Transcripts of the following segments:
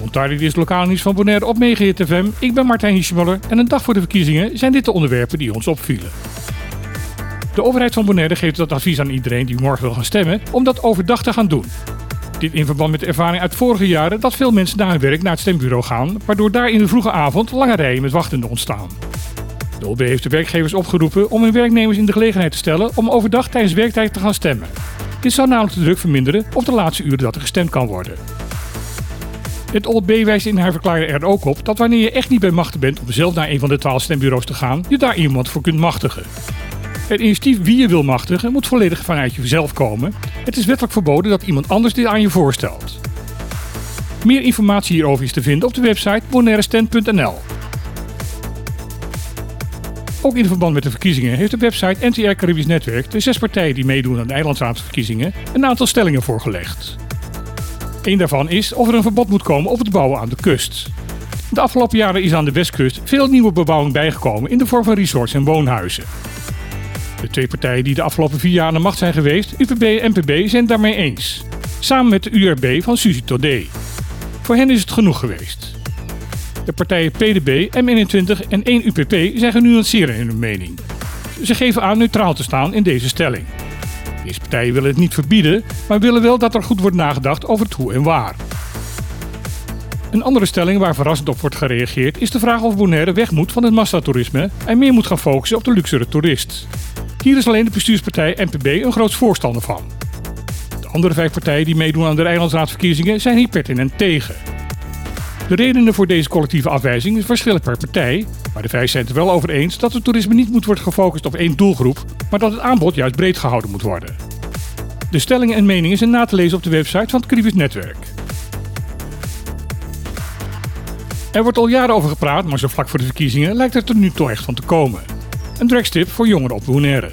Montardi is lokaal nieuws van Bonaire op Megahit FM. Ik ben Martijn Hiesjemuller en een dag voor de verkiezingen zijn dit de onderwerpen die ons opvielen. De overheid van Bonaire geeft dat advies aan iedereen die morgen wil gaan stemmen om dat overdag te gaan doen. Dit in verband met de ervaring uit vorige jaren dat veel mensen na hun werk naar het stembureau gaan, waardoor daar in de vroege avond lange rijen met wachtenden ontstaan. De OB heeft de werkgevers opgeroepen om hun werknemers in de gelegenheid te stellen om overdag tijdens werktijd te gaan stemmen. Dit zou namelijk de druk verminderen op de laatste uren dat er gestemd kan worden. Het OLB wijst in haar verklaring er ook op dat wanneer je echt niet bij machten bent om zelf naar een van de twaalf stembureaus te gaan, je daar iemand voor kunt machtigen. Het initiatief wie je wil machtigen moet volledig vanuit jezelf komen. Het is wettelijk verboden dat iemand anders dit aan je voorstelt. Meer informatie hierover is te vinden op de website bonairestand.nl. Ook in verband met de verkiezingen heeft de website NTR Caribisch Netwerk de zes partijen die meedoen aan de eilandsraadsverkiezingen een aantal stellingen voorgelegd. Een daarvan is of er een verbod moet komen op het bouwen aan de kust. De afgelopen jaren is aan de westkust veel nieuwe bebouwing bijgekomen in de vorm van resorts en woonhuizen. De twee partijen die de afgelopen vier jaar aan de macht zijn geweest, UPB en NPB, zijn daarmee eens. Samen met de URB van Suzy Todé. Voor hen is het genoeg geweest. De partijen PDB, M21 en 1 UPP zijn genuanceerder in hun mening. Ze geven aan neutraal te staan in deze stelling. Deze partijen willen het niet verbieden, maar willen wel dat er goed wordt nagedacht over het hoe en waar. Een andere stelling waar verrassend op wordt gereageerd is de vraag of Bonaire weg moet van het massatoerisme en meer moet gaan focussen op de luxere toerist. Hier is alleen de bestuurspartij NPB een groot voorstander van. De andere vijf partijen die meedoen aan de eilandsraadverkiezingen zijn hier pertinent tegen. De redenen voor deze collectieve afwijzing verschillen per partij, maar de vijf zijn het wel over eens dat het toerisme niet moet worden gefocust op één doelgroep, maar dat het aanbod juist breed gehouden moet worden. De stellingen en meningen zijn na te lezen op de website van het Caribisch Netwerk. Er wordt al jaren over gepraat, maar zo vlak voor de verkiezingen lijkt het er nu toch echt van te komen. Een dragstip voor jongeren op Bonaire.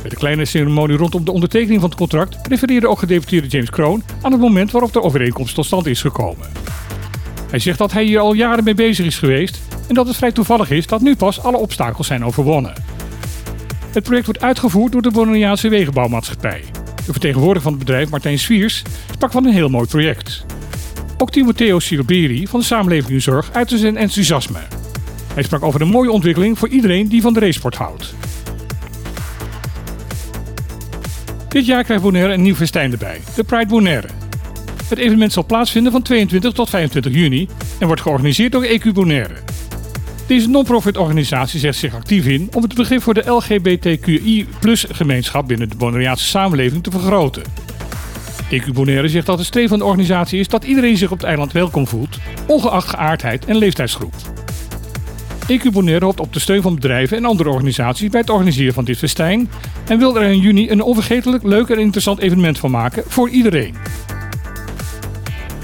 Bij de kleine ceremonie rondom de ondertekening van het contract refereerde ook gedeputeerde James Kroon aan het moment waarop de overeenkomst tot stand is gekomen. Hij zegt dat hij hier al jaren mee bezig is geweest en dat het vrij toevallig is dat nu pas alle obstakels zijn overwonnen. Het project wordt uitgevoerd door de Bonaireaanse Wegenbouwmaatschappij. De vertegenwoordiger van het bedrijf, Martijn Sviers, sprak van een heel mooi project. Ook Timoteo Silberi van de Samenlevingszorg uitte zijn enthousiasme. Hij sprak over een mooie ontwikkeling voor iedereen die van de racesport houdt. Dit jaar krijgt Bonaire een nieuw festijn erbij, de Pride Bonaire. Het evenement zal plaatsvinden van 22 tot 25 juni en wordt georganiseerd door EQ. Deze non-profit organisatie zet zich actief in om het begrip voor de LGBTQI gemeenschap binnen de Bonaireaanse samenleving te vergroten. EQ zegt dat het streven van de organisatie is dat iedereen zich op het eiland welkom voelt, ongeacht geaardheid en leeftijdsgroep. EQ hoopt op de steun van bedrijven en andere organisaties bij het organiseren van dit festijn en wil er in juni een onvergetelijk leuk en interessant evenement van maken voor iedereen.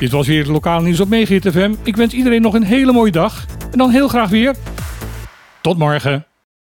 Dit was weer het lokale nieuws op Megahit FM. Ik wens iedereen nog een hele mooie dag en dan heel graag weer. Tot morgen.